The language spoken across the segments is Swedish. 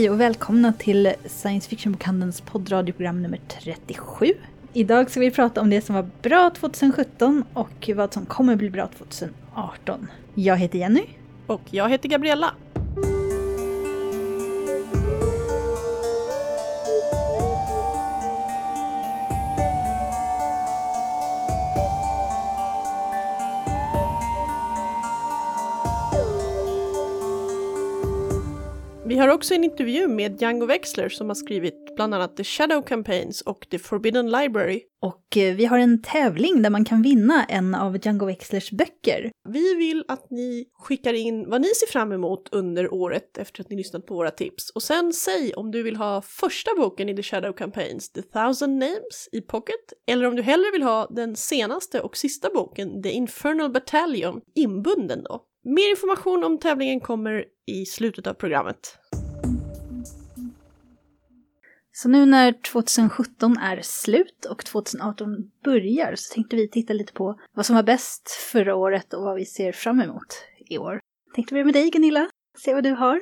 Hej och välkomna till Science Fiction-bokhandelns poddradioprogram nummer 37. Idag ska vi prata om det som var bra 2017 och vad som kommer bli bra 2018. Jag heter Jenny. Och jag heter Gabriella. Också en intervju med Django Wexler som har skrivit bland annat The Shadow Campaigns och The Forbidden Library. Och eh, vi har en tävling där man kan vinna en av Django Wexlers böcker. Vi vill att ni skickar in vad ni ser fram emot under året efter att ni lyssnat på våra tips. Och sen säg om du vill ha första boken i The Shadow Campaigns, The Thousand Names i Pocket, eller om du hellre vill ha den senaste och sista boken, The Infernal Battalion, inbunden då. Mer information om tävlingen kommer i slutet av programmet. Så nu när 2017 är slut och 2018 börjar så tänkte vi titta lite på vad som var bäst förra året och vad vi ser fram emot i år. Tänkte börja med dig Gunilla, se vad du har.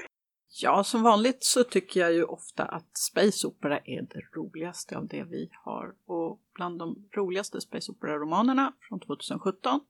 Ja, som vanligt så tycker jag ju ofta att Space Opera är det roligaste av det vi har. Och bland de roligaste Space Opera-romanerna från 2017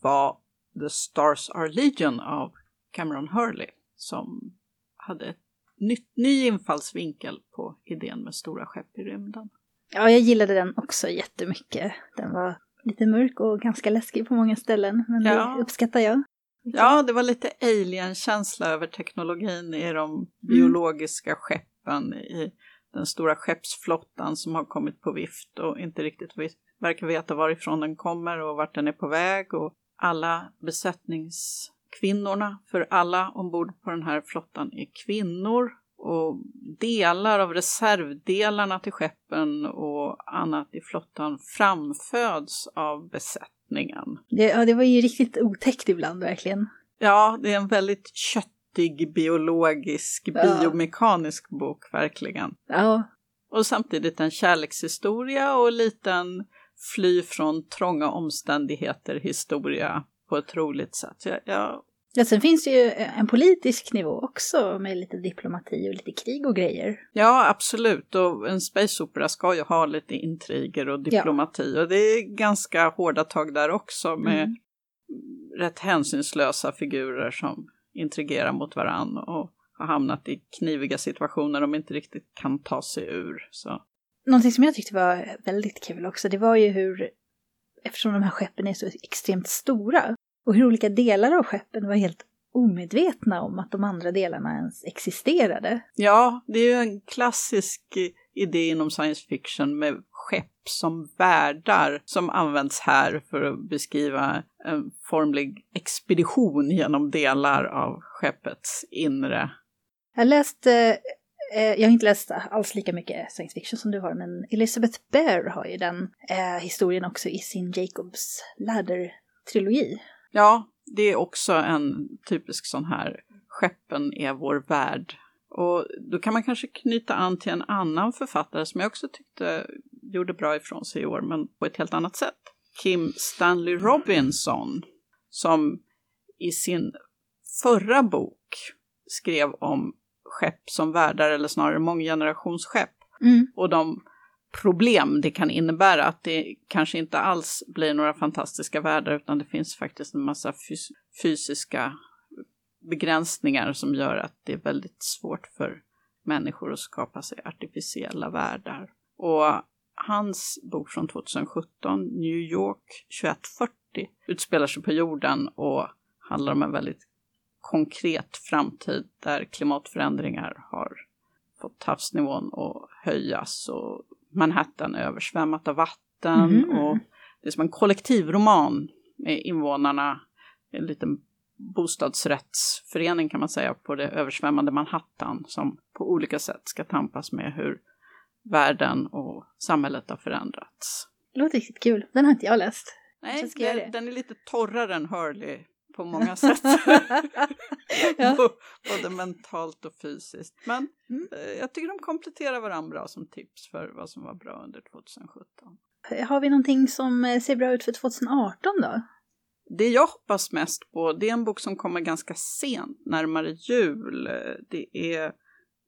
var The Stars Are Legion av Cameron Hurley som hade ett nytt, ny infallsvinkel på idén med stora skepp i rymden. Ja, jag gillade den också jättemycket. Den var lite mörk och ganska läskig på många ställen, men ja. det uppskattar jag. Ja, det var lite alien-känsla över teknologin i de mm. biologiska skeppen, i den stora skeppsflottan som har kommit på vift och inte riktigt verkar veta varifrån den kommer och vart den är på väg och alla besättningskvinnorna, för alla ombord på den här flottan är kvinnor och delar av reservdelarna till skeppen och annat i flottan framföds av besättningen. Det, ja, det var ju riktigt otäckt ibland verkligen. Ja, det är en väldigt köttig biologisk, ja. biomekanisk bok verkligen. Ja. Och samtidigt en kärlekshistoria och liten fly från trånga omständigheter historia på ett roligt sätt. Jag, jag... Ja, sen finns det ju en politisk nivå också med lite diplomati och lite krig och grejer. Ja, absolut. Och en space opera ska ju ha lite intriger och diplomati. Ja. Och det är ganska hårda tag där också med mm. rätt hänsynslösa figurer som intrigerar mot varann och har hamnat i kniviga situationer de inte riktigt kan ta sig ur. Så Någonting som jag tyckte var väldigt kul också, det var ju hur, eftersom de här skeppen är så extremt stora, och hur olika delar av skeppen var helt omedvetna om att de andra delarna ens existerade. Ja, det är ju en klassisk idé inom science fiction med skepp som världar som används här för att beskriva en formlig expedition genom delar av skeppets inre. Jag läste Eh, jag har inte läst alls lika mycket science fiction som du har, men Elizabeth Bear har ju den eh, historien också i sin Jacobs Ladder-trilogi. Ja, det är också en typisk sån här skeppen är vår värld. Och då kan man kanske knyta an till en annan författare som jag också tyckte gjorde bra ifrån sig i år, men på ett helt annat sätt. Kim Stanley Robinson, som i sin förra bok skrev om skepp som värdar, eller snarare månggenerationsskepp. Mm. Och de problem det kan innebära, att det kanske inte alls blir några fantastiska världar, utan det finns faktiskt en massa fys fysiska begränsningar som gör att det är väldigt svårt för människor att skapa sig artificiella världar. Och hans bok från 2017, New York 2140, utspelar sig på jorden och handlar om en väldigt konkret framtid där klimatförändringar har fått havsnivån att höjas och Manhattan översvämmat av vatten mm. och det är som en kollektivroman med invånarna en liten bostadsrättsförening kan man säga på det översvämmade Manhattan som på olika sätt ska tampas med hur världen och samhället har förändrats. Det låter riktigt kul. Den har inte jag läst. Nej, den, den är lite torrare än Hurley på många sätt. ja. Både mentalt och fysiskt. Men mm. Eh, jag tycker de kompletterar varandra bra som tips för vad som var bra under 2017. Har vi någonting som eh, ser bra ut för 2018 då? Det jag hoppas mest på, det är en bok som kommer ganska sent, närmare jul. Det är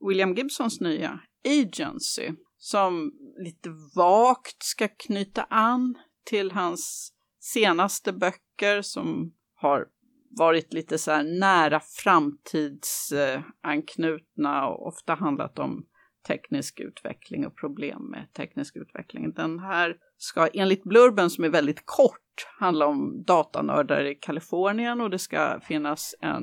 William Gibsons nya Agency som lite vagt ska knyta an till hans senaste böcker som har varit lite så här nära framtidsanknutna och ofta handlat om teknisk utveckling och problem med teknisk utveckling. Den här ska enligt blurben som är väldigt kort handla om datanördar i Kalifornien och det ska finnas en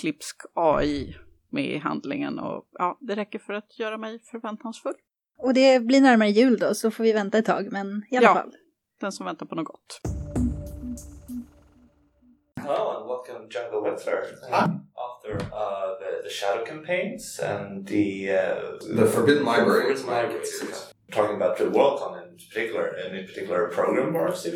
klipsk AI med i handlingen och ja, det räcker för att göra mig förväntansfull. Och det blir närmare jul då, så får vi vänta ett tag, men i alla Ja. fall. Den som väntar på något gott. Hello and welcome Jungle Whistler. Hi. After uh, the, the Shadow campaigns and the uh, The Forbidden Library Forbidden is Library series. series. Talking about the Worldcon in particular, any particular program or is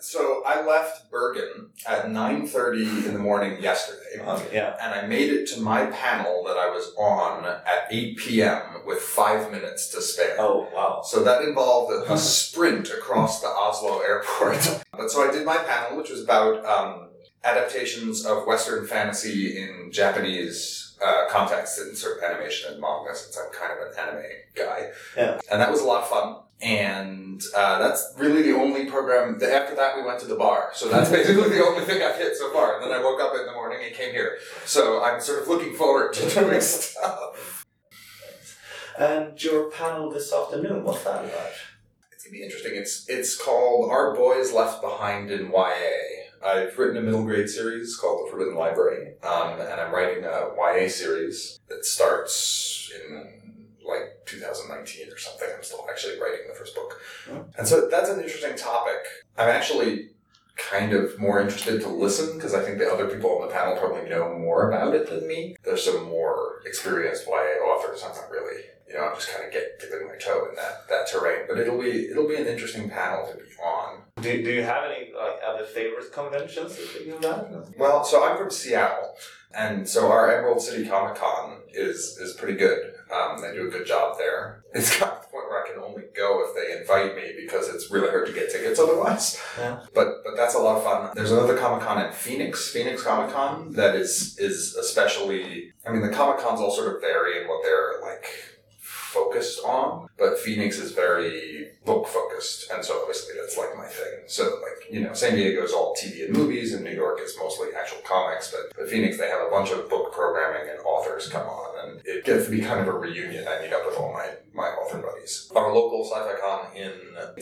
So I left Bergen at 9.30 in the morning yesterday. uh, yeah. And I made it to my panel that I was on at 8 p.m. with five minutes to spare. Oh wow. So that involved a, a sprint across the Oslo airport. but so I did my panel, which was about um, adaptations of Western fantasy in Japanese uh, context in sort of animation and manga, since I'm kind of an anime guy. Yeah. And that was a lot of fun. And uh, that's really the only program. That after that, we went to the bar. So that's basically the only thing I've hit so far. And then I woke up in the morning and came here. So I'm sort of looking forward to doing stuff. And your panel this afternoon, what's that about? It's gonna be interesting. It's it's called Our Boys Left Behind in YA. I've written a middle grade series called The Forbidden Library, um, and I'm writing a YA series that starts in like 2019 or something. I'm still actually writing the first book, and so that's an interesting topic. I'm actually kind of more interested to listen because I think the other people on the panel probably know more about it than me. There's some more experienced YA authors. I'm not really, you know, I'm just kind of get dipping my toe in that that terrain. But it'll be it'll be an interesting panel to be on. Do, do you have any like other favorite conventions that you that? Well, so I'm from Seattle, and so our Emerald City Comic Con is is pretty good. Um, they do a good job there. It's got to the point where I can only go if they invite me because it's really hard to get tickets otherwise. Yeah. But but that's a lot of fun. There's another Comic Con in Phoenix, Phoenix Comic Con, that is is especially. I mean, the Comic Cons all sort of vary in what they're like focused on, but Phoenix is very book focused, and so obviously that's like my thing. So like you know, San Diego is all TV and movies, and New York is mostly actual comics. But but Phoenix, they have a bunch of book programming and authors come on, and it gets to be kind of a reunion. I meet up with all my my author buddies. Our local sci-fi con in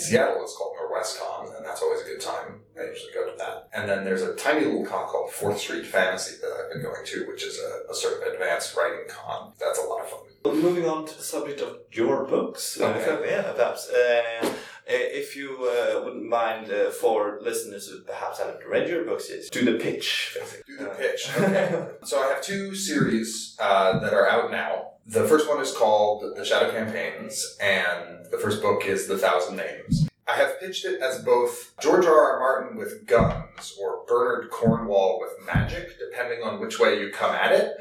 Seattle is called Norwest Con, and that's always a good time. I usually go to that. And then there's a tiny little con called Fourth Street Fantasy that I've been going to, which is a, a sort of advanced writing con. That's a lot of fun. Well, moving on to the subject of your books, uh, Okay. yeah, perhaps. Uh, if you uh, wouldn't mind uh, for listeners who perhaps haven't read your books yet, do the pitch. Do the pitch. Okay. so I have two series uh, that are out now. The first one is called The Shadow Campaigns, and the first book is The Thousand Names. I have pitched it as both George R. R. Martin with guns or Bernard Cornwall with magic, depending on which way you come at it.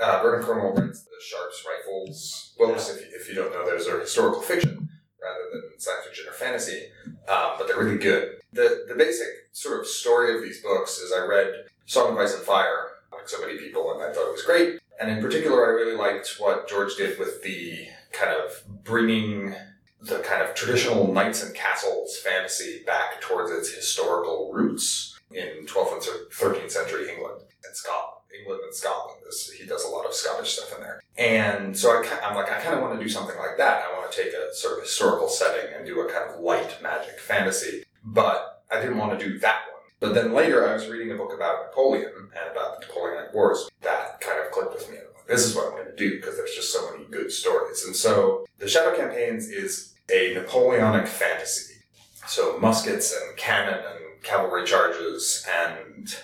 Uh, Bernard Cornwall writes the Sharps Rifles books. If, you, if you don't know, those are historical fiction rather than science fiction or fantasy, um, but they're really good. The the basic sort of story of these books is I read Song of Ice and Fire, like so many people, and I thought it was great. And in particular, I really liked what George did with the kind of bringing the kind of traditional knights and castles fantasy back towards its historical roots in 12th and 13th century England and Scotland. England and Scotland. Is, he does a lot of Scottish stuff in there. And so I, I'm like, I kind of want to do something like that. I want to take a sort of historical setting and do a kind of light magic fantasy. But I didn't want to do that one. But then later, I was reading a book about Napoleon and about the Napoleonic Wars. That kind of clicked with me. I'm like, this is what I'm going to do because there's just so many good stories. And so the Shadow Campaigns is a Napoleonic fantasy. So muskets and cannon and cavalry charges and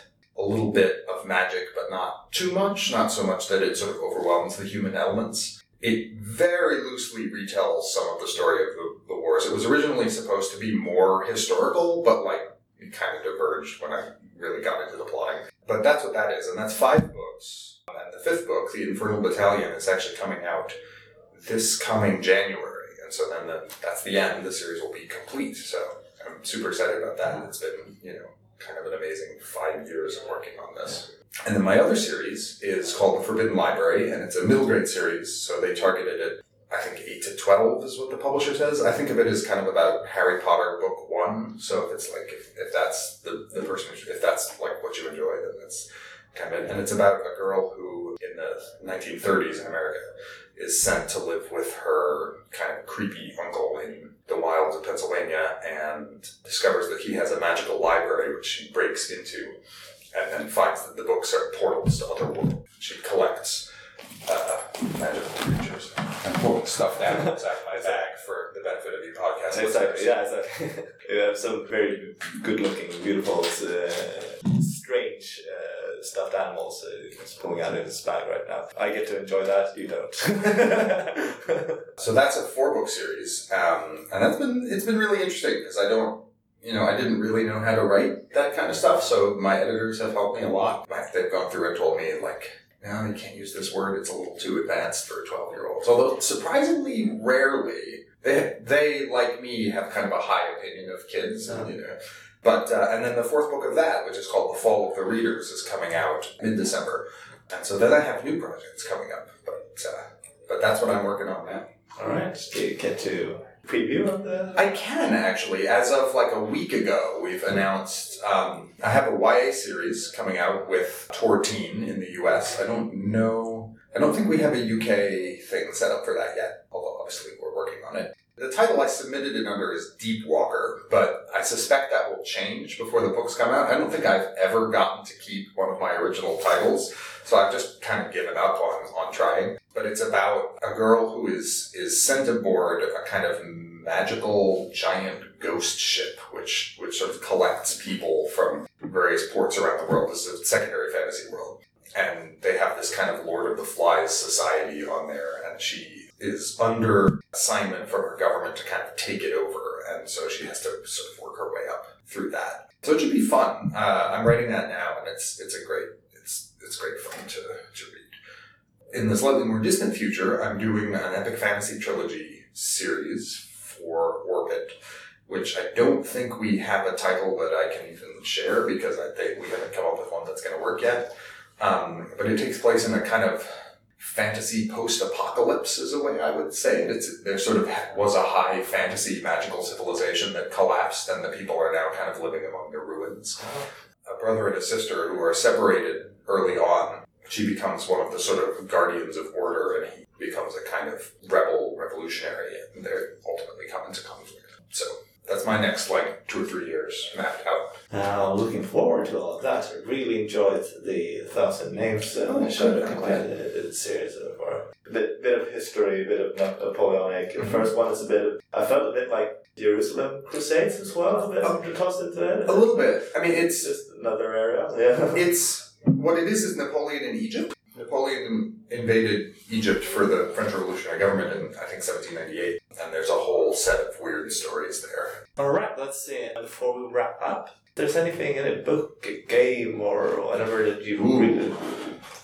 a little bit of magic, but not too much. Not so much that it sort of overwhelms the human elements. It very loosely retells some of the story of the, the wars. It was originally supposed to be more historical, but like it kind of diverged when I really got into the plotting. But that's what that is, and that's five books. And the fifth book, The Infernal Battalion, is actually coming out this coming January. And so then the, that's the end. The series will be complete. So I'm super excited about that. It's been, you know, kind of an amazing five years of working on this. And then my other series is called The Forbidden Library, and it's a middle grade series, so they targeted it, I think, 8 to 12 is what the publisher says. I think of it as kind of about Harry Potter book one, so if it's like, if, if that's the, the person, if that's like what you enjoy, then that's kind of it. And it's about a girl who, in the 1930s in America, is sent to live with her kind of creepy uncle in the wilds of Pennsylvania and discovers that he has a magical library which she breaks into and then finds that the books are portals to other worlds. She collects uh, magical creatures and pulls animals out of my bag for the benefit of you podcast Exactly, listeners. yeah, exactly. you have some very good looking, beautiful, uh, strange uh, stuffed animals he's pulling out of his bag right now. I get to enjoy that, you don't. So that's a four book series, um, and that's been it's been really interesting because I don't, you know, I didn't really know how to write that kind of stuff. So my editors have helped me a lot. They've gone through and told me like, no, you can't use this word; it's a little too advanced for a twelve year olds. Although surprisingly rarely, they they like me have kind of a high opinion of kids, Uh-huh. you know. But uh, and then the fourth book of that, which is called The Fall of the Readers, is coming out mid December, and so then I have new projects coming up. But uh, but that's what I'm working on now. Alright, do you get to preview of the. I can actually. As of like a week ago, we've announced um, I have a YA series coming out with Tor Teen in the US. I don't know. I don't think we have a UK thing set up for that yet, although obviously we're working on it. The title I submitted it under is Deep Walker, but I suspect that will change before the books come out. I don't think I've ever gotten to keep one of my original titles, so I've just kind of given up on, on trying. But it's about a girl who is is sent aboard a kind of magical giant ghost ship, which which sort of collects people from various ports around the world. This is a secondary fantasy world, and they have this kind of Lord of the Flies society on there, and she is under assignment from her government to kind of take it over, and so she has to sort of work her way up through that. So it should be fun. Uh, I'm writing that now, and it's it's a great it's it's great fun to to read. In the slightly more distant future, I'm doing an epic fantasy trilogy series for Orbit, which I don't think we have a title that I can even share because I think we haven't come up with one that's going to work yet. Um, but it takes place in a kind of fantasy post-apocalypse is a way I would say it. It's there sort of was a high fantasy magical civilization that collapsed, and the people are now kind of living among the ruins. A brother and a sister who are separated early on. She becomes one of the sort of guardians of order, and he becomes a kind of rebel revolutionary, and they ultimately come into conflict. So that's my next like two or three years mapped out. Now, looking forward to all of that. I really enjoyed the Thousand Names uh, Oh, show good. I'm completed the, the series so far. A bit, bit of history, a bit of Napoleonic. The mm-hmm. first one is a bit of, I felt a bit like Jerusalem Crusades as well, a bit Oh. tossed into it. A little bit. I mean, It's it's just another area. Yeah. it's what it is is Napoleon in Egypt. Napoleon invaded Egypt for the French Revolutionary Government in I think 1798, and there's a whole set of weird stories there. All right, let's see. Before we wrap up, if there's anything in a book, a game, or whatever that you Ooh. really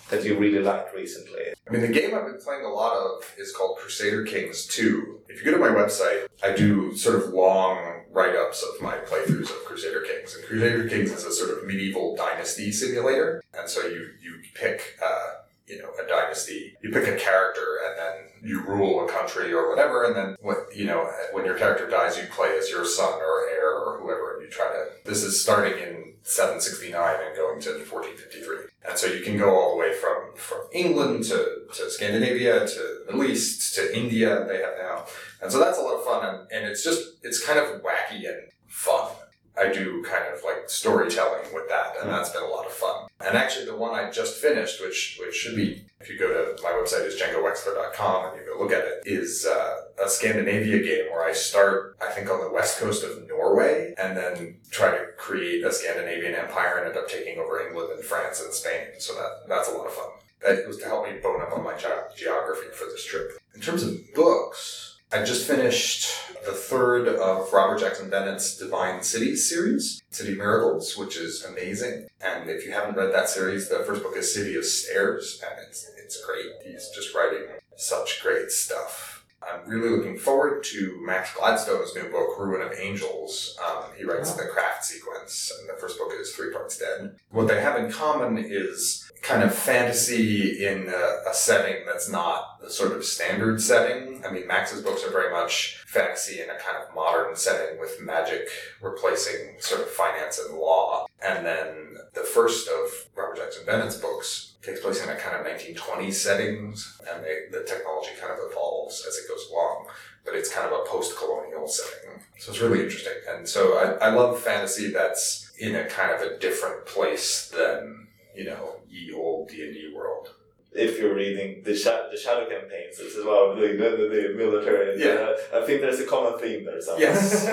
that you really liked recently. I mean, the game I've been playing a lot of is called Crusader Kings 2. If you go to my website, I do sort of long write ups of my playthroughs of Crusader Kings. And Crusader Kings is a sort of medieval dynasty simulator. And so you, you pick, uh, you know, a dynasty, you pick a character, and then you rule a country or whatever. And then, what, you know, when your character dies, you play as your son or heir or whoever, and you try to. This is starting in 769 and going to 1453. And so you can go all the way from, from England to, to Scandinavia to Middle East to India, they have now. And so that's a lot of fun, and, and it's just, it's kind of wacky and fun. I do kind of like storytelling with that, and that's been a lot of fun. And actually, the one I just finished, which which should be, if you go to my website is djangowexler.com and you go look at it, is uh, a Scandinavia game where I start, I think, on the west coast of Norway, and then try to create a Scandinavian empire and end up taking over England and France and Spain. So that that's a lot of fun. That was to help me bone up on my ge- geography for this trip. In terms of books, I just finished the third of Robert Jackson Bennett's Divine Cities series, City Miracles, which is amazing. And if you haven't read that series, the first book is City of Stairs, and it's it's great. He's just writing such great stuff. I'm really looking forward to Max Gladstone's new book, Ruin of Angels. Um, He writes the craft sequence, and the first book is Three Parts Dead. What they have in common is kind of fantasy in a, a setting that's not the sort of standard setting. I mean, Max's books are very much fantasy in a kind of modern setting with magic replacing sort of finance and law. And then the first of Robert Jackson Bennett's books takes place in a kind of 1920s settings, and they, the technology kind of evolves as it goes along. But it's kind of a post-colonial setting, so it's really interesting. And so I, I love fantasy that's in a kind of a different place than you know ye old D and D world. If you're reading the, sha- the shadow campaigns, it's as well the, the, the military. Yeah. Uh, I think there's a common theme there. Somewhere. Yes.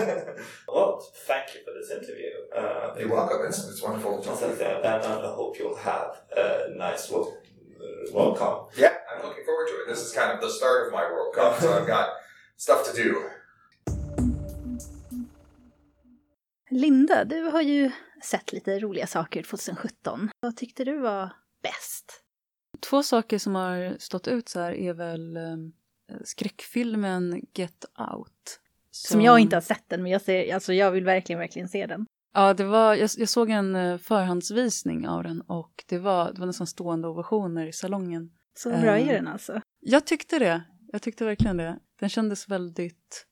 well, thank you for this interview. Uh, You're welcome. It's, it's wonderful to talk to you. and I hope you'll have a nice wel- uh, welcome. Yeah, I'm looking forward to it. This is kind of the start of my World Cup, so I've got stuff to do. Linda, du har ju sett lite roliga saker 2017. Vad tyckte du var bäst? Två saker som har stått ut så här är väl eh, skräckfilmen Get Out. Som jag inte har sett den, men jag, ser, alltså jag vill verkligen, verkligen se den. Ja, det var, jag, jag såg en eh, förhandsvisning av den och det var, det var nästan stående ovationer i salongen. Så bra är den alltså. Jag tyckte det. Jag tyckte verkligen det. Den kändes väldigt...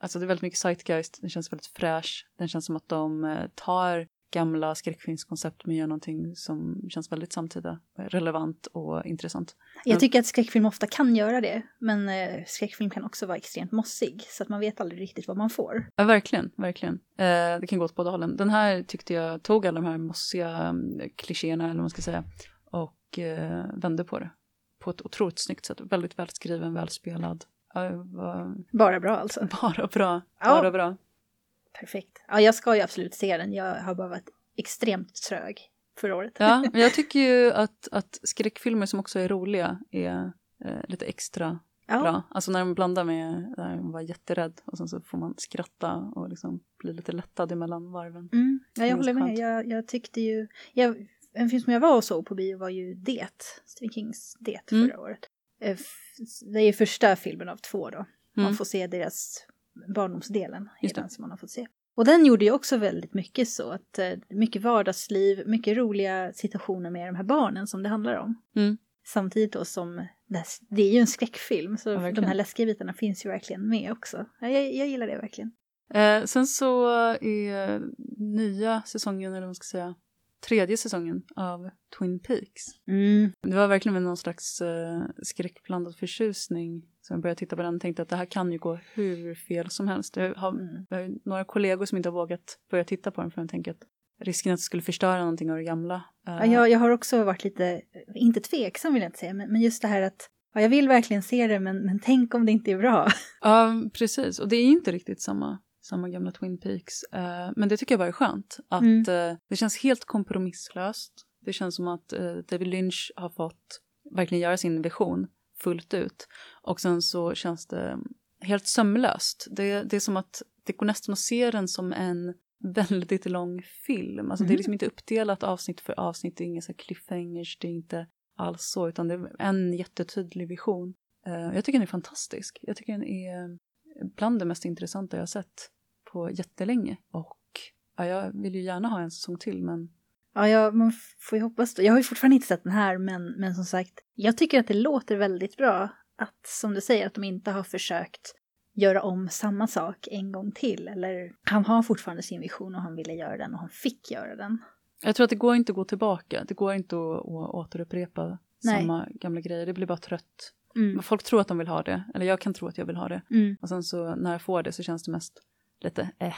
Alltså det är väldigt mycket zeitgeist. Den känns väldigt fräsch. Den känns som att de eh, tar gamla skräckfilmskoncept men gör någonting som känns väldigt samtida, relevant och intressant. Jag tycker att skräckfilm ofta kan göra det, men eh, skräckfilm kan också vara extremt mossig, så att man vet aldrig riktigt vad man får. Ja, verkligen, verkligen. Eh, det kan gå åt båda hållen. Den här tyckte jag tog alla de här mossiga mm, klichéerna, eller vad man ska säga, och eh, vände på det. På ett otroligt snyggt sätt. Väldigt välskriven, välspelad. Ja, var Bara bra alltså. bara bra. Ja. Bara bra. Perfekt. Ja, jag ska ju absolut se den. Jag har bara varit extremt trög förra året. Ja, men jag tycker ju att, att skräckfilmer som också är roliga är eh, lite extra Ja. bra. Alltså när de blandar med där man var jätterädd och sen så får man skratta och liksom bli lite lättad emellan varven. Mm, ja, jag håller med. Jag, jag tyckte ju... Jag, en film som jag var och såg på bio var ju Det, Stephen Kings Det Mm. förra året. Eh, Det är ju första filmen av två då. Man Mm. får se deras barndomsdelen, det. den som man har fått se. Och den gjorde ju också väldigt mycket så att eh, mycket vardagsliv, mycket roliga situationer med de här barnen som det handlar om. Mm. Samtidigt då som det, är ju en skräckfilm så Ja, de här läskiga bitarna finns ju verkligen med också. Ja, Jag, jag gillar det verkligen. Eh, sen så är nya säsongen, eller vad man ska säga, tredje säsongen av Twin Peaks. Mm. Det var verkligen med någon slags eh, skräckblandad förtjusning som jag började titta på den och tänkte att det här kan ju gå hur fel som helst. Jag har, Mm. jag har några kollegor som inte har vågat börja titta på den för de tänker att risken att det skulle förstöra någonting av det gamla. eh, Ja, jag, jag har också varit lite, inte tveksam vill jag inte säga, men, men just det här att ja, jag vill verkligen se det men, men tänk om det inte är bra. Ja, precis. Och det är inte riktigt samma, samma gamla Twin Peaks. Eh, men det tycker jag bara är skönt. Att Mm. eh, det känns helt kompromisslöst. Det känns som att David Lynch har fått verkligen göra sin vision fullt ut. Och sen så känns det helt sömlöst. Det, det är som att det går nästan att se den som en väldigt lång film. Alltså det är Mhm. liksom inte uppdelat avsnitt för avsnitt, det är inga så cliffhangers, det är inte alls så, utan det är en jättetydlig vision. Eh, jag tycker den är fantastisk. Jag tycker den är bland det mest intressanta jag har sett på jättelänge. Och ja, jag vill ju gärna ha en säsong till, men Ja, jag, man får ju hoppas då. Jag har ju fortfarande inte sett den här men, men som sagt, jag tycker att det låter väldigt bra att som du säger att de inte har försökt göra om samma sak en gång till. Eller han har fortfarande sin vision och han ville göra den och han fick göra den. jag tror att det går inte att gå tillbaka. Det går inte att, att återupprepa Nej. samma gamla grejer. Det blir bara trött. Mm. Folk tror att de vill ha det, eller jag kan tro att jag vill ha det. Mm. Och sen så när jag får det så känns det mest lite eh.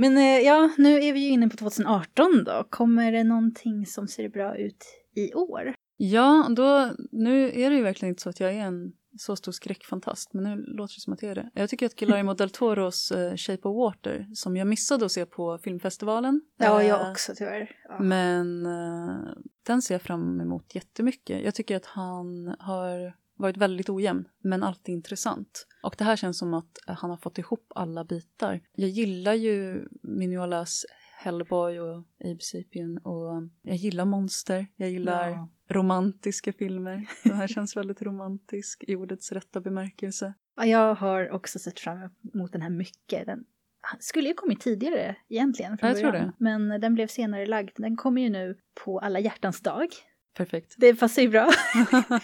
Men eh, ja, nu är vi ju inne på 2018 då. Kommer det någonting som ser bra ut i år? Ja, då, nu är det ju verkligen inte så att jag är en så stor skräckfantast, men nu låter det som att jag är det. Jag tycker att Guillermo del Toros eh, Shape of Water, som jag missade att se på filmfestivalen. Ja, eh, jag också tyvärr. Ja. Men eh, den ser jag fram emot jättemycket. Jag tycker att han har varit väldigt ojämn, men alltid intressant. Och det här känns som att eh, han har fått ihop alla bitar. Jag gillar ju Mignolas Hellboy och Abe Sapien och jag gillar monster. Jag gillar Ja. romantiska filmer. Den här känns väldigt romantisk i ordets rätta bemärkelse. Ja, jag har också sett fram emot den här mycket. Den skulle ju kommit tidigare egentligen från Jag början. Men den blev senare lagd. Den kommer ju nu på alla hjärtans dag. Perfekt. Det passar ju bra.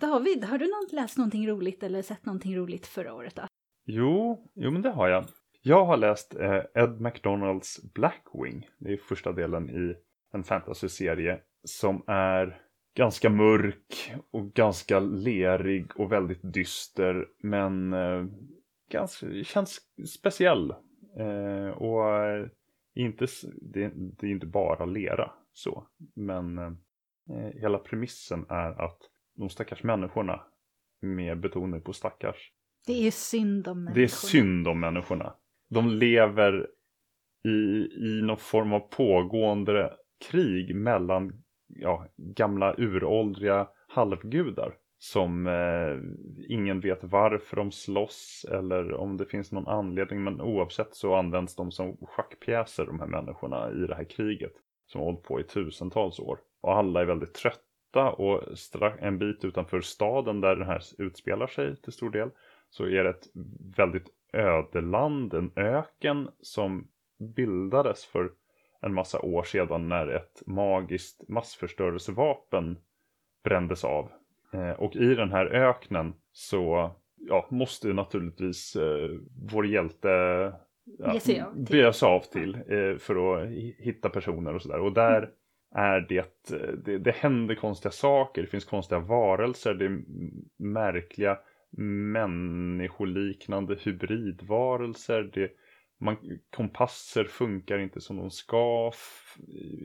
David, har du läst någonting roligt eller sett någonting roligt förra året då? Jo, jo men det har jag. Jag har läst eh, Ed McDonalds Blackwing. Det är första delen i en fantasy-serie som är ganska mörk och ganska lerig och väldigt dyster. Men eh, ganska, känns speciell. Eh, och eh, inte, det, det är inte bara lera så. Men eh, hela premissen är att de stackars människorna, med betoning på stackars, Det är synd om det är människorna. synd om människorna. De lever i, i någon form av pågående krig mellan ja, gamla uråldriga halvgudar. Som eh, ingen vet varför de slåss eller om det finns någon anledning. Men oavsett så används de som schackpjäser de här människorna i det här kriget. Som har hållit på i tusentals år. Och alla är väldigt trötta och en bit utanför staden där den här utspelar sig till stor del så är det ett väldigt ödeland, en öken som bildades för en massa år sedan när ett magiskt massförstörelsevapen brändes av. Eh, och i den här öknen så ja, måste naturligtvis eh, vår hjälte ja, Ge sig av till. eh, för att hi- hitta personer och sådär. Och där är det, det, det händer konstiga saker, det finns konstiga varelser, det är märkliga människoliknande hybridvarelser. Det, man, kompasser funkar inte som de ska.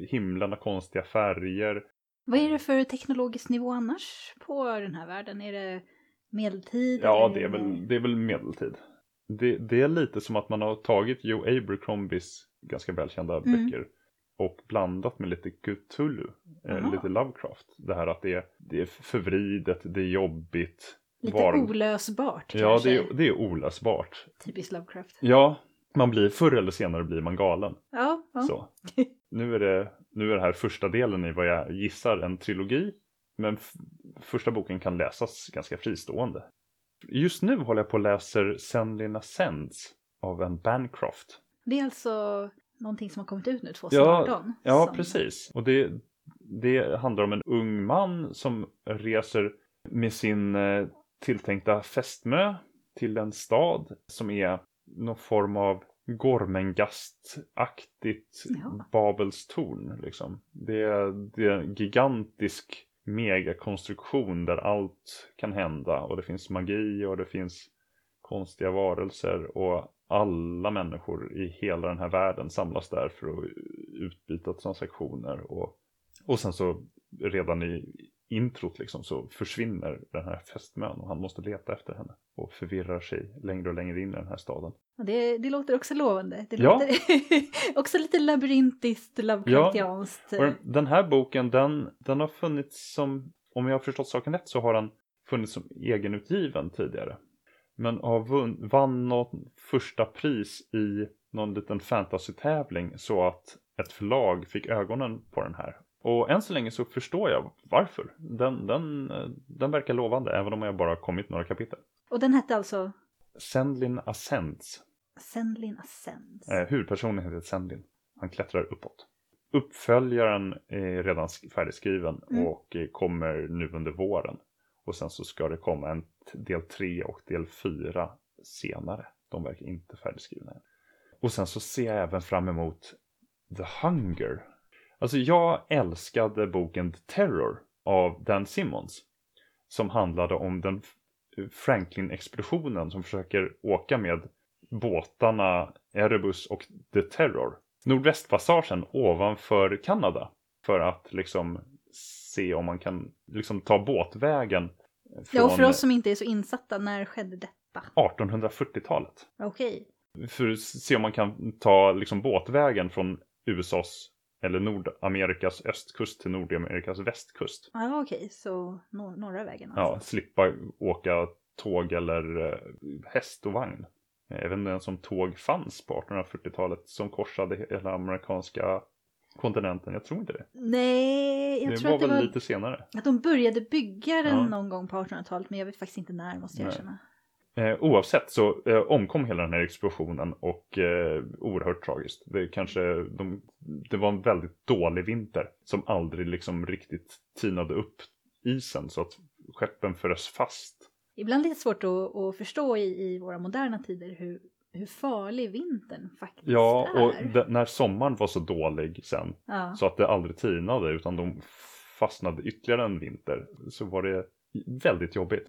Himlen har konstiga färger. Vad är det för teknologisk nivå annars på den här världen? Är det medeltid? Ja, det är väl, det är väl medeltid. Det, det är lite som att man har tagit Joe Abercrombies ganska välkända Mm. böcker och blandat med lite Cthulhu, eh, lite Lovecraft. Det här att det är, det är förvridet, det är jobbigt. Lite Var- olösbart Ja, kanske? det är, det är olösbart. Typiskt Lovecraft. Ja, man blir förr eller senare blir man galen. Ja, ja. Så. Nu är, det, nu är det här första delen i vad jag gissar en trilogi. Men första boken kan läsas ganska fristående. Just nu håller jag på och läser Senlin Ascends av en Bancroft. Det är alltså någonting som har kommit ut nu 2018? Ja, som... precis. Och det, det handlar om en ung man som reser med sin eh, tilltänkta fästmö till en stad som är någon form av Gormengastaktigt Ja. Babels torn. Liksom. Det, är, det är en gigantisk megakonstruktion där allt kan hända och det finns magi och det finns konstiga varelser och alla människor i hela den här världen samlas där för att utbyta transaktioner och, och sen så redan i introt liksom så försvinner den här fästmön och han måste leta efter henne och förvirrar sig längre och längre in i den här staden. Det, det låter också lovande. Det Ja. låter också lite labyrintiskt, Lovecraftianskt. Och den här boken den, den har funnits som, om jag har förstått saken rätt så har den funnits som egenutgiven tidigare. Men har vunn, vann något första pris i någon liten fantasy-tävling så att ett förlag fick ögonen på den här. Och än så länge så förstår jag varför. Den, den, den verkar lovande även om jag bara kommit några kapitel. Och den hette alltså Sendlin Ascends. Sendlin Ascends. Eh, huvudpersonen heter Sendlin. Han klättrar uppåt. Uppföljaren är redan sk- färdigskriven Mm. och eh, kommer nu under våren. Och sen så ska det komma en del 3 och del 4 senare. De verkar inte färdigskrivna än. Och sen så ser jag även fram emot The Hunger. Alltså jag älskade boken The Terror av Dan Simmons. Som handlade om den F- Franklin-expeditionen som försöker åka med båtarna Erebus och The Terror. Nordvästpassagen ovanför Kanada. För att liksom se om man kan liksom ta båtvägen från Ja, och för oss som inte är så insatta, när skedde detta? 1840-talet. Okej. För att se om man kan ta liksom båtvägen från USAs eller Nordamerikas östkust till Nordamerikas västkust. Ja, okej, så nor- norra vägen alltså. Ja, slippa åka tåg eller eh, häst och vagn. Även den som tåg fanns på 1840-talet som korsade hela amerikanska kontinenten. Jag tror inte det. Nej, jag det tror var att det var lite senare. att de började bygga den Ja. någon gång på 1800-talet, men jag vet faktiskt inte när måste jag erkänna. Eh, oavsett så eh, omkom hela den här explosionen och eh, oerhört tragiskt. Det, kanske, de, det var en väldigt dålig vinter som aldrig liksom riktigt tinade upp isen så att skeppen frös fast. Ibland lite svårt att, att förstå i, i våra moderna tider hur, hur farlig vintern faktiskt Ja, är. och de, när sommaren var så dålig sen ja. så att det aldrig tinade utan de fastnade ytterligare en vinter så var det väldigt jobbigt.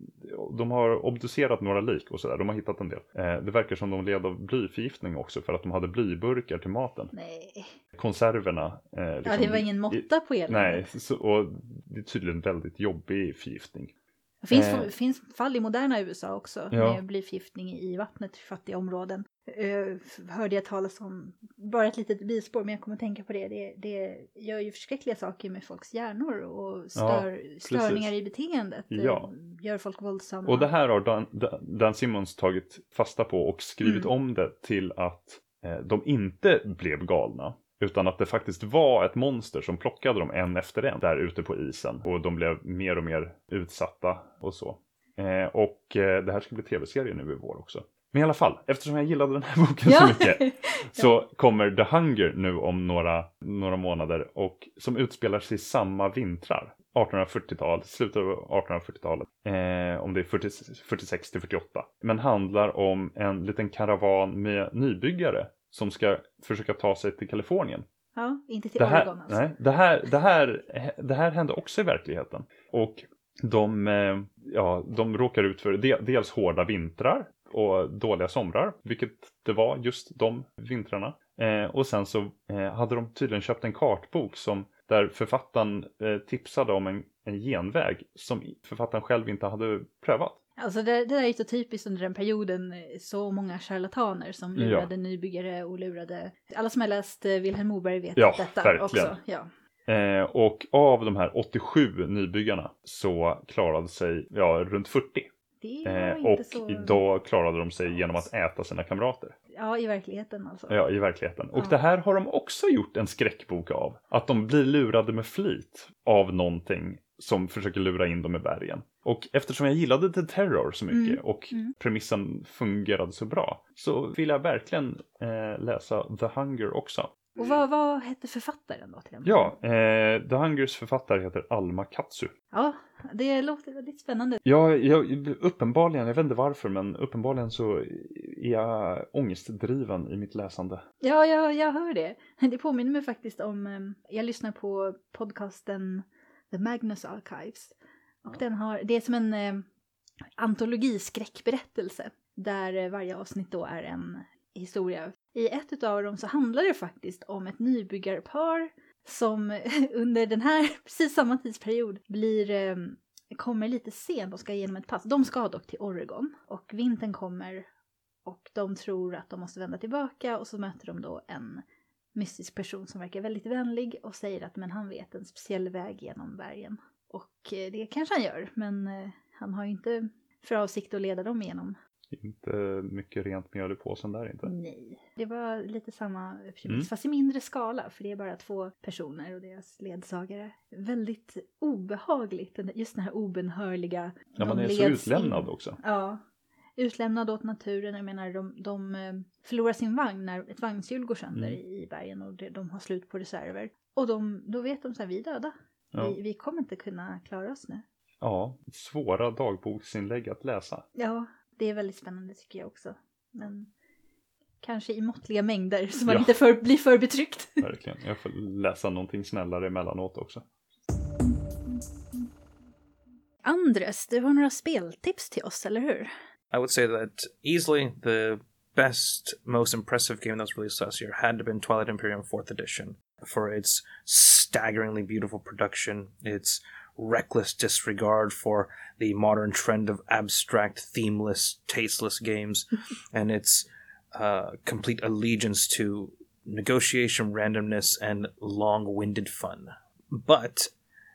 De har obducerat några lik och sådär, de har hittat en del. Eh, det verkar som de led av blyförgiftning också för att de hade blyburkar till maten. Nej. Konserverna. Eh, Ja, liksom- det var ingen måtta på eländet. Nej, så, och det är tydligen väldigt jobbig förgiftning. Det finns, Eh. finns fall i moderna USA också Ja. med blyförgiftning i vattnet i fattiga områden. Uh, hörde jag talas om, bara ett litet bispår, men jag kommer att tänka på det. det. Det gör ju förskräckliga saker med folks hjärnor och stör, störningar i beteendet. eh, Ja. Gör folk våldsamma. Och det här har Dan, Dan Simmons tagit fasta på och skrivit Mm. om det till att eh, de inte blev galna. Utan att det faktiskt var ett monster som plockade dem en efter en där ute på isen. Och de blev mer och mer utsatta och så. Eh, och eh, det här ska bli tv-serie nu i vår också. Men i alla fall, eftersom jag gillade den här boken så mycket så kommer The Hunger nu om några, några månader och som utspelar sig i samma vintrar. 1840-tal, slutet av 1840-talet. Eh, om det är 40, 46 till 48. Men handlar om en liten karavan med nybyggare som ska försöka ta sig till Kalifornien. Ja, inte till Det här, Oregon alltså. nej, det, här, det, här, det här hände också i verkligheten. Och de, eh, ja, de råkar ut för de, dels hårda vintrar och dåliga somrar, vilket det var just de vintrarna. Eh, och sen så eh, hade de tydligen köpt en kartbok som där författaren eh, tipsade om en, en genväg som författaren själv inte hade prövat. Alltså det, det där är ju så typiskt under den perioden, eh, så många charlataner som Ja. lurade nybyggare och lurade... Alla som har läst eh, Vilhelm Moberg vet Ja, detta verkligen. också. Ja. Eh, och av de här 87 nybyggarna så klarade sig ja, runt 40. Det var Eh, och så... idag klarade de sig genom att äta sina kamrater. Ja, i verkligheten alltså. Ja, i verkligheten. Och Ja. det här har de också gjort en skräckbok av. Att de blir lurade med flit av någonting som försöker lura in dem i bergen. Och eftersom jag gillade The Terror så mycket Mm, och mm. premissen fungerade så bra så vill jag verkligen eh, läsa The Hunger också. Och vad, vad hette författaren då till den? Ja, eh, The Hungers författare heter Alma Katsu. Ja, det låter väldigt spännande. Ja, jag, uppenbarligen, jag vet inte varför, men uppenbarligen så är jag ångestdriven i mitt läsande. Ja, jag, jag hör det. Det påminner mig faktiskt om, eh, jag lyssnar på podcasten The Magnus Archives. Och den har, det är som en eh, antologiskräckberättelse. Där eh, varje avsnitt då är en historia. I ett av dem så handlar det faktiskt om ett nybyggarpar som under den här, precis samma tidsperiod, blir, eh, kommer lite sent och ska igenom ett pass. De ska dock till Oregon och vintern kommer och de tror att de måste vända tillbaka och så möter de då en mystisk person som verkar väldigt vänlig och säger att men han vet en speciell väg genom bergen. Och eh, det kanske han gör, men eh, han har ju inte för avsikt att leda dem igenom. Inte mycket rent mjöl i påsen där inte. Nej. Det var lite samma premiss, Mm. fast i mindre skala, för det är bara två personer och deras ledsagare. Väldigt obehagligt, just den här obenhörliga... Ja, man är så utlämnad in. också. Ja. Utlämnad åt naturen, jag menar de, de eh, förlorar sin vagn när ett vagnshjul går sönder Mm. i bergen och de har slut på reserver. Och de, då vet de så här, vi är döda. Ja. Vi, vi kommer inte kunna klara oss nu. Ja, svåra dagboksinlägg att läsa. Ja, det är väldigt spännande tycker jag också. Men kanske i måttliga mängder så man Ja. inte för, blir för betryckt. Verkligen. Jag får läsa någonting snällare emellanåt också. Andres, du har några speltips till oss, eller hur? I would say that easily the best, most impressive game that was released last year had to been Twilight Imperium 4th Edition for its staggeringly beautiful production, its reckless disregard for the modern trend of abstract, themeless, tasteless games, and its uh, complete allegiance to negotiation, randomness, and long winded fun. But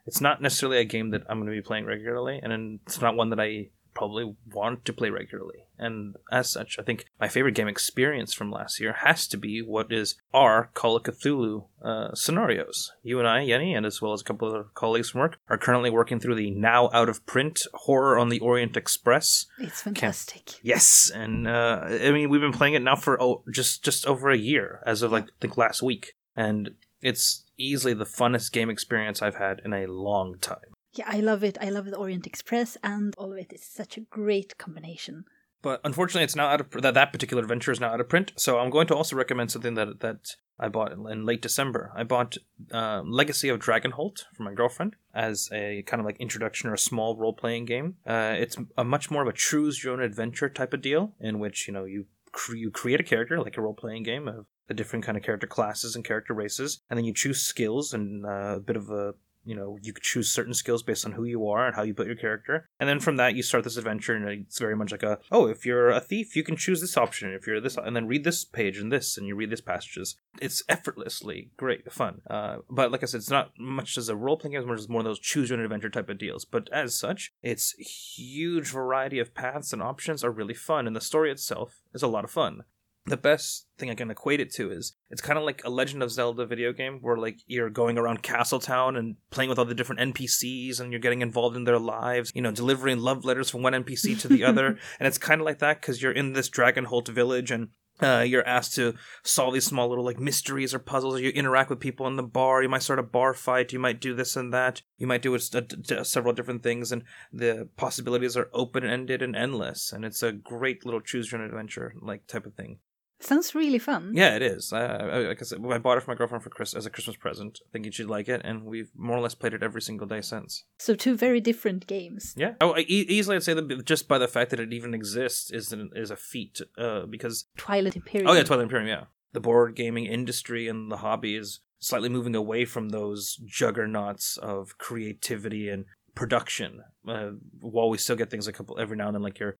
it's not necessarily a game that I'm going to be playing regularly, and it's not one that I probably want to play regularly. And as such, I think my favorite game experience from last year has to be what is our Call of Cthulhu uh, scenarios. You and I, Yenny, and as well as a couple of colleagues from work, are currently working through the now out of print Horror on the Orient Express. It's fantastic. Yes, and uh, I mean we've been playing it now for oh, just just over a year, as of like I think last week, and it's easily the funnest game experience I've had in a long time. Yeah, I love it. I love the Orient Express and all of it. It's such a great combination. But unfortunately, it's now out of that that particular adventure is now out of print. So I'm going to also recommend something that that I bought in late December. I bought uh, Legacy of Dragonholt for my girlfriend as a kind of like introduction or a small role playing game. Uh, it's a much more of a choose your own adventure type of deal in which you know you cre- you create a character like a role playing game of the different kind of character classes and character races, and then you choose skills and uh, a bit of a you know you choose certain skills based on who you are and how you build your character. And then from that you start this adventure and it's very much like a oh if you're a thief you can choose this option. If you're this and then read this page and this and you read this passages. It's effortlessly great fun. Uh, but like i said it's not much as a role-playing game as much as more of those choose your own adventure type of deals. But as such its huge variety of paths and options are really fun and the story itself is a lot of fun the best thing I can equate it to is it's kind of like a Legend of Zelda video game where like you're going around Castletown and playing with all the different NPCs and you're getting involved in their lives, you know, delivering love letters from one NPC to the other. and it's kind of like that because you're in this Dragonholt village and uh, you're asked to solve these small little like mysteries or puzzles. You interact with people in the bar. You might start a bar fight. You might do this and that. You might do a, a, a, several different things, and the possibilities are open ended and endless. And it's a great little choose your own adventure like type of thing. Sounds really fun. Yeah, it is. I, I, like I said, I bought it for my girlfriend for Chris as a Christmas present, thinking she'd like it, and we've more or less played it every single day since. So two very different games. Yeah. Oh, I, e- easily I'd say that just by the fact that it even exists is an, is a feat, uh, because Twilight Imperium. oh yeah, Twilight Imperium, yeah. The board gaming industry and the hobby is slightly moving away from those juggernauts of creativity and production. Uh, while we still get things a couple every now and then, like your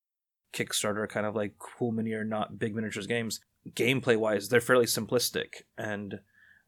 Kickstarter kind of like cool mini or not big miniatures games. Gameplay wise, they're fairly simplistic, and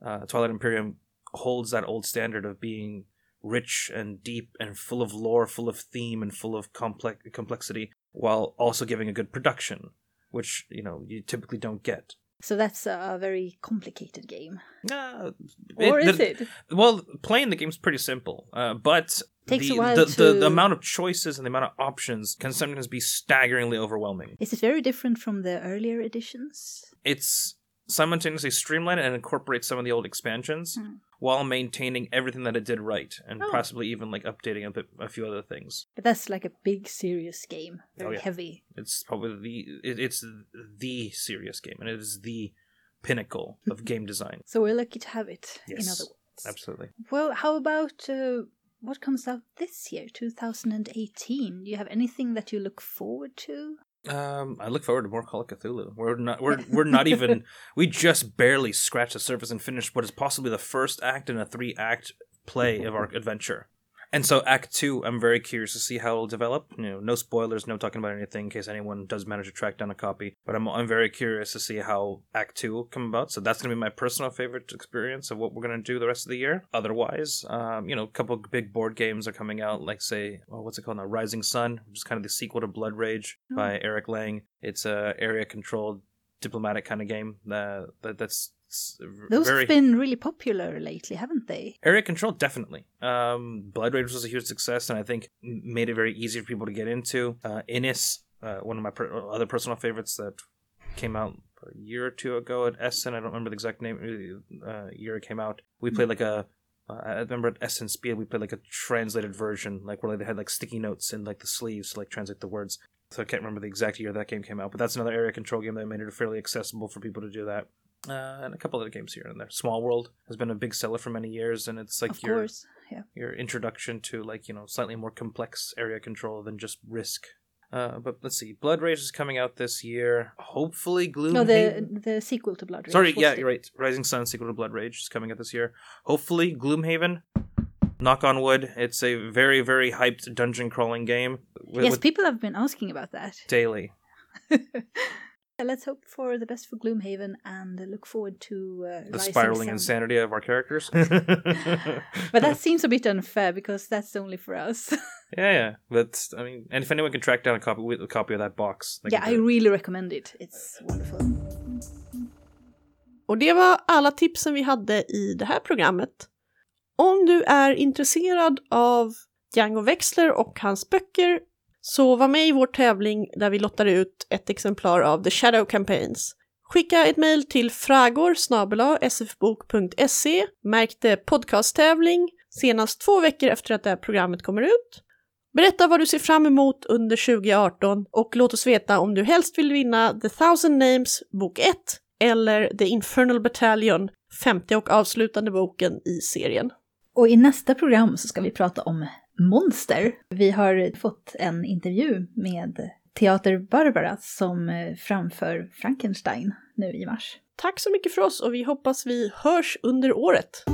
uh, Twilight Imperium holds that old standard of being rich and deep and full of lore, full of theme, and full of complex complexity, while also giving a good production, which you know you typically don't get. So that's a very complicated game. Uh, Or is the- it? Well, playing the game's pretty simple, uh, but Takes the, a while the, to- the, the amount of choices and the amount of options can sometimes be staggeringly overwhelming. Is it very different from the earlier editions? It's simultaneously streamlined and incorporate some of the old expansions Hmm. while maintaining everything that it did right and Oh. possibly even like updating a, bit, a few other things. But that's like a big, serious game. Very Oh, yeah. heavy. It's probably the it, it's the serious game and it is the pinnacle of game design. So we're lucky to have it, in Yes. other words. Absolutely. Well, how about uh, what comes out this year, 2018? Do you have anything that you look forward to? Um, I look forward to more Call of Cthulhu. We're not we're we're not even we just barely scratched the surface and finished what is possibly the first act in a three act play of our adventure. And so Act Two, I'm very curious to see how it'll develop. You know, no spoilers, no talking about anything in case anyone does manage to track down a copy. But I'm I'm very curious to see how Act Two will come about. So that's gonna be my personal favorite experience of what we're gonna do the rest of the year. Otherwise, um, you know, a couple of big board games are coming out, like say, oh, what's it called now? Rising Sun, which is kind of the sequel to Blood Rage by Eric Lang. It's a area controlled diplomatic kind of game that, that that's Those very have been really popular lately, haven't they? Area control, definitely. Um, Blood Rage was a huge success, and I think made it very easy for people to get into. Uh, Innis, uh, one of my per- other personal favorites that came out a year or two ago at Essen. I don't remember the exact name uh, year it came out. We played like a. Uh, I remember at Essen Spiel we played like a translated version, like where they had like sticky notes in like the sleeves to like translate the words. So I can't remember the exact year that game came out, but that's another area control game that made it fairly accessible for people to do that. Uh, and a couple other games here and there. Small World has been a big seller for many years, and it's like of your course. Yeah. your introduction to like you know slightly more complex area control than just Risk. Uh, but let's see, Blood Rage is coming out this year. Hopefully, Gloomhaven. No, the the sequel to Blood Rage. Sorry, yeah, the- you're right. Rising Sun sequel to Blood Rage is coming out this year. Hopefully, Gloomhaven. Knock on wood. It's a very very hyped dungeon crawling game. With, Yes, with people have been asking about that. daily. Let's hope for the best for Gloomhaven and look forward to uh, The Rising spiraling Sun. insanity of our characters. But that seems a bit unfair because that's only for us. Yeah, yeah. But I mean, and if anyone can track down a copy with a copy of that box, they Yeah, I really recommend it. It's wonderful. Och det var alla tipsen vi hade i det här programmet. Om du är intresserad av Django Wexler och hans böcker så var med i vår tävling där vi lottar ut ett exemplar av The Shadow Campaigns. Skicka ett mejl till fragor sfbok.se, märk det podcasttävling senast två veckor efter att det här programmet kommer ut. Berätta vad du ser fram emot under 2018 och låt oss veta om du helst vill vinna The Thousand Names bok 1 eller The Infernal Battalion, femte och avslutande boken i serien. Och i nästa program så ska vi prata om monster. Vi har fått en intervju med Teater Barbara som eh, framför Frankenstein nu i mars. Tack så mycket för oss och vi hoppas vi hörs under året.